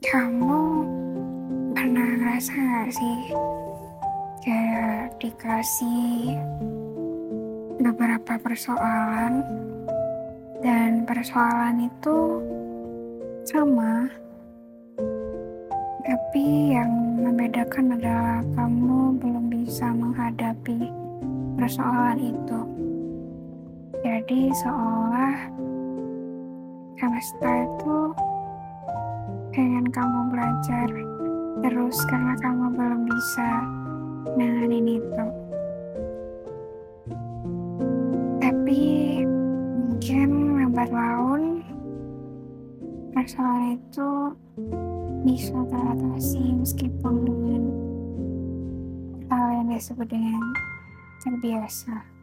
Kamu pernah ngerasa gak sih kayak dikasih beberapa persoalan dan persoalan itu sama tapi yang membedakan adalah kamu belum bisa menghadapi persoalan itu. Jadi seolah semesta itu pengen kamu belajar terus karena kamu belum bisa nanganin itu tapi mungkin lambat laun persoalan itu bisa teratasi meskipun dengan hal yang disebut dengan terbiasa.